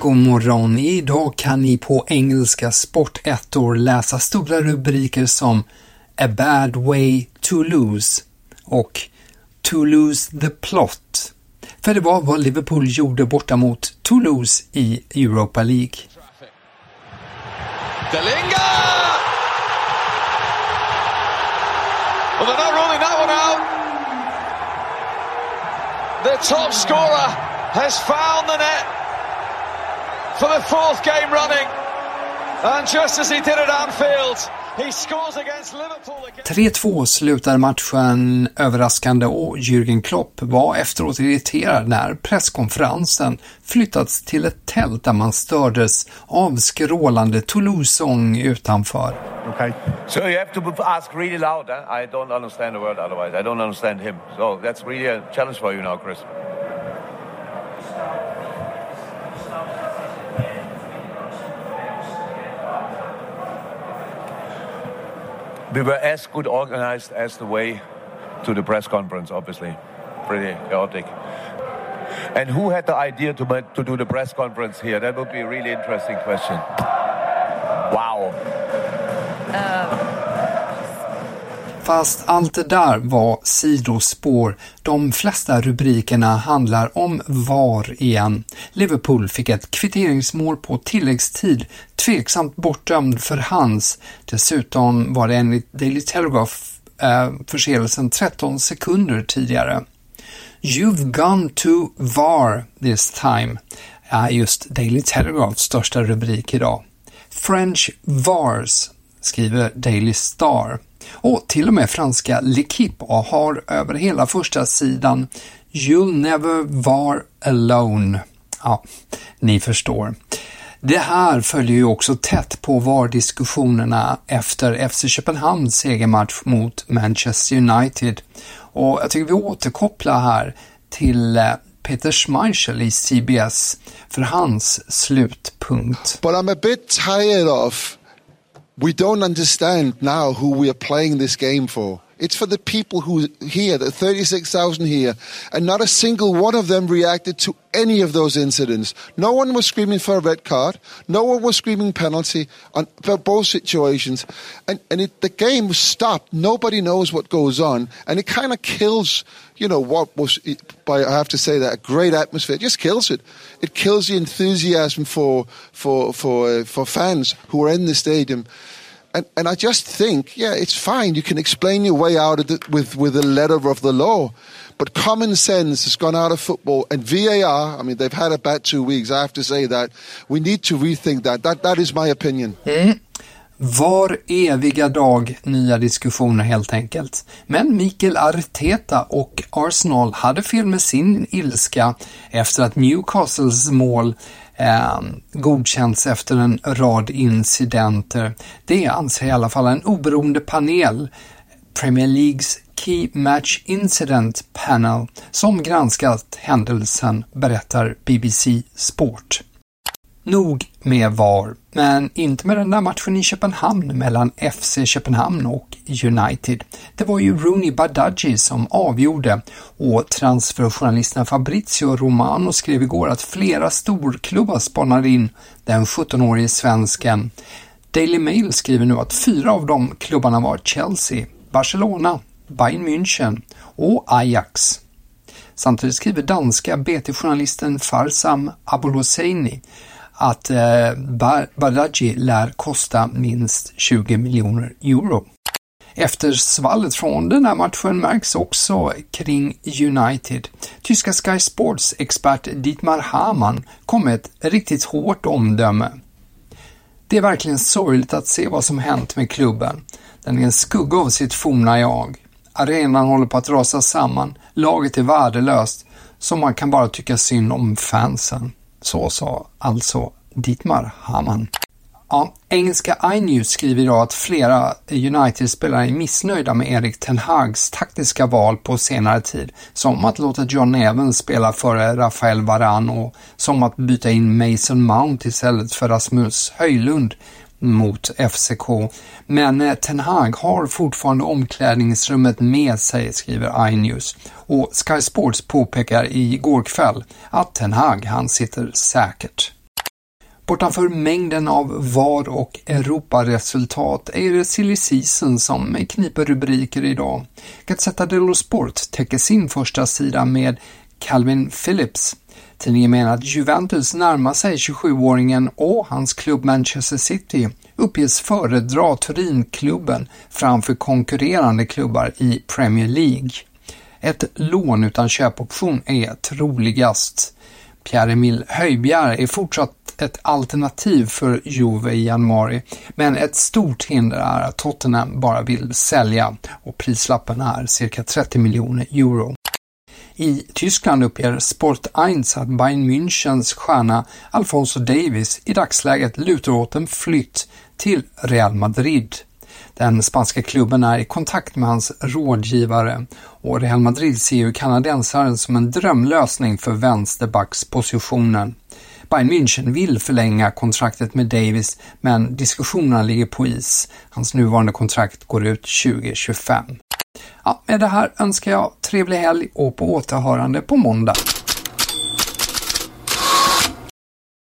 God morgon! Idag kan ni på engelska sportettor läsa stora rubriker som A bad way to lose och To lose the plot. För det var vad Liverpool gjorde borta mot Toulouse i Europa League. Delinga! Well, they're not ruling that one out. The top scorer has found the net for the fourth game running. And just as he did at Anfield, 3-2 slutar matchen överraskande och Jürgen Klopp var efteråt irriterad när presskonferensen flyttats till ett tält där man stördes av skrålande Toulouse-sång utanför. Okay. So you have to ask really loud. Eh? I don't understand the word otherwise. I don't understand him. So that's really a challenge for you now, Chris. We were as good organized as the way to the press conference, obviously. Pretty chaotic. And who had the idea to, to do the press conference here? That would be a really interesting question. Wow. Uh. Fast allt det där var sidospår. De flesta rubrikerna handlar om VAR igen. Liverpool fick ett kvitteringsmål på tilläggstid, tveksamt bortdömd för hans. Dessutom var det enligt Daily Telegraph eh, förseelsen 13 sekunder tidigare. You've gone to VAR this time är just Daily Telegraphs största rubrik idag. French VARs skriver Daily Star. Och till och med franska L'Equipe har över hela första sidan You'll never var alone. Ja, ni förstår. Det här följer ju också tätt på VAR-diskussionerna efter FC Köpenhamns segermatch mot Manchester United. Och jag tycker vi återkopplar här till eh, Peter Schmeichel i CBS för hans slutpunkt. But I'm a bit tired of we don't understand now who we are playing this game for. It's for the people who here, the 36,000 here, and not a single one of them reacted to any of those incidents. No one was screaming for a red card. No one was screaming penalty on both situations. And, and it, the game was stopped. Nobody knows what goes on. And it kind of kills, you know, what was, by, I have to say that, a great atmosphere. It just kills it. It kills the enthusiasm for, for, for, uh, for fans who are in the stadium. And, and I just think, yeah, it's fine. You can explain your way out of the, with, with the letter of the law. But common sense has gone out of football. And VAR, I mean, they've had a bad two weeks. I have to say that. We need to rethink that. That, that is my opinion. Mm. Var eviga dag nya diskussioner helt enkelt. Men Mikael Arteta och Arsenal hade fel med sin ilska efter att Newcastles mål eh, godkänts efter en rad incidenter. Det anser i alla fall en oberoende panel Premier Leagues Key Match Incident Panel som granskat händelsen, berättar BBC Sport. Nog med VAR, men inte med den där matchen i Köpenhamn mellan FC Köpenhamn och United. Det var ju Rooney Badaji som avgjorde och transferjournalisterna Fabrizio Romano skrev igår att flera storklubbar spanade in den 17-årige svensken. Daily Mail skriver nu att fyra av de klubbarna var Chelsea, Barcelona, Bayern München och Ajax. Samtidigt skriver danska BT-journalisten Farsam Abolhosseini att eh, lär kosta minst 20 miljoner euro. Efter svallet från den här matchen märks också kring United. Tyska Sky Sports expert Dietmar Hamann kom med ett riktigt hårt omdöme. Det är verkligen sorgligt att se vad som hänt med klubben. Den är en skugga av sitt forna jag. Arenan håller på att rasa samman, laget är värdelöst, så man kan bara tycka synd om fansen. Så sa alltså Dietmar Hamann. Ja, engelska iNews skriver idag att flera United-spelare är missnöjda med Erik Ten Hags taktiska val på senare tid, som att låta John Evans spela före Rafael Varane och som att byta in Mason Mount istället för Rasmus Höjlund mot FCK. Men eh, Ten Hag har fortfarande omklädningsrummet med sig, skriver iNews. Och Sky Sports påpekar igår kväll att Ten Hag, han sitter säkert. Bortanför mängden av VAR och Europaresultat är det silly season som kniper rubriker idag. Gazzetta dello Sport täcker sin första sida med Calvin Phillips. Tidningen menar att Juventus närmar sig 27-åringen och hans klubb Manchester City uppges föredra Turinklubben framför konkurrerande klubbar i Premier League. Ett lån utan köpoption är troligast. Pierre-Emil Höjbjerg är fortsatt ett alternativ för Juve i januari, men ett stort hinder är att Tottenham bara vill sälja och prislappen är cirka 30 miljoner euro. I Tyskland uppger Sport 1 att Bayern Münchens stjärna Alfonso Davis i dagsläget lutar åt en flytt till Real Madrid. Den spanska klubben är i kontakt med hans rådgivare och Real Madrid ser ju kanadensaren som en drömlösning för vänsterbackspositionen. Bayern München vill förlänga kontraktet med Davis, men diskussionerna ligger på is. Hans nuvarande kontrakt går ut 2025. Ja, med det här önskar jag trevlig helg och på återhörande på måndag.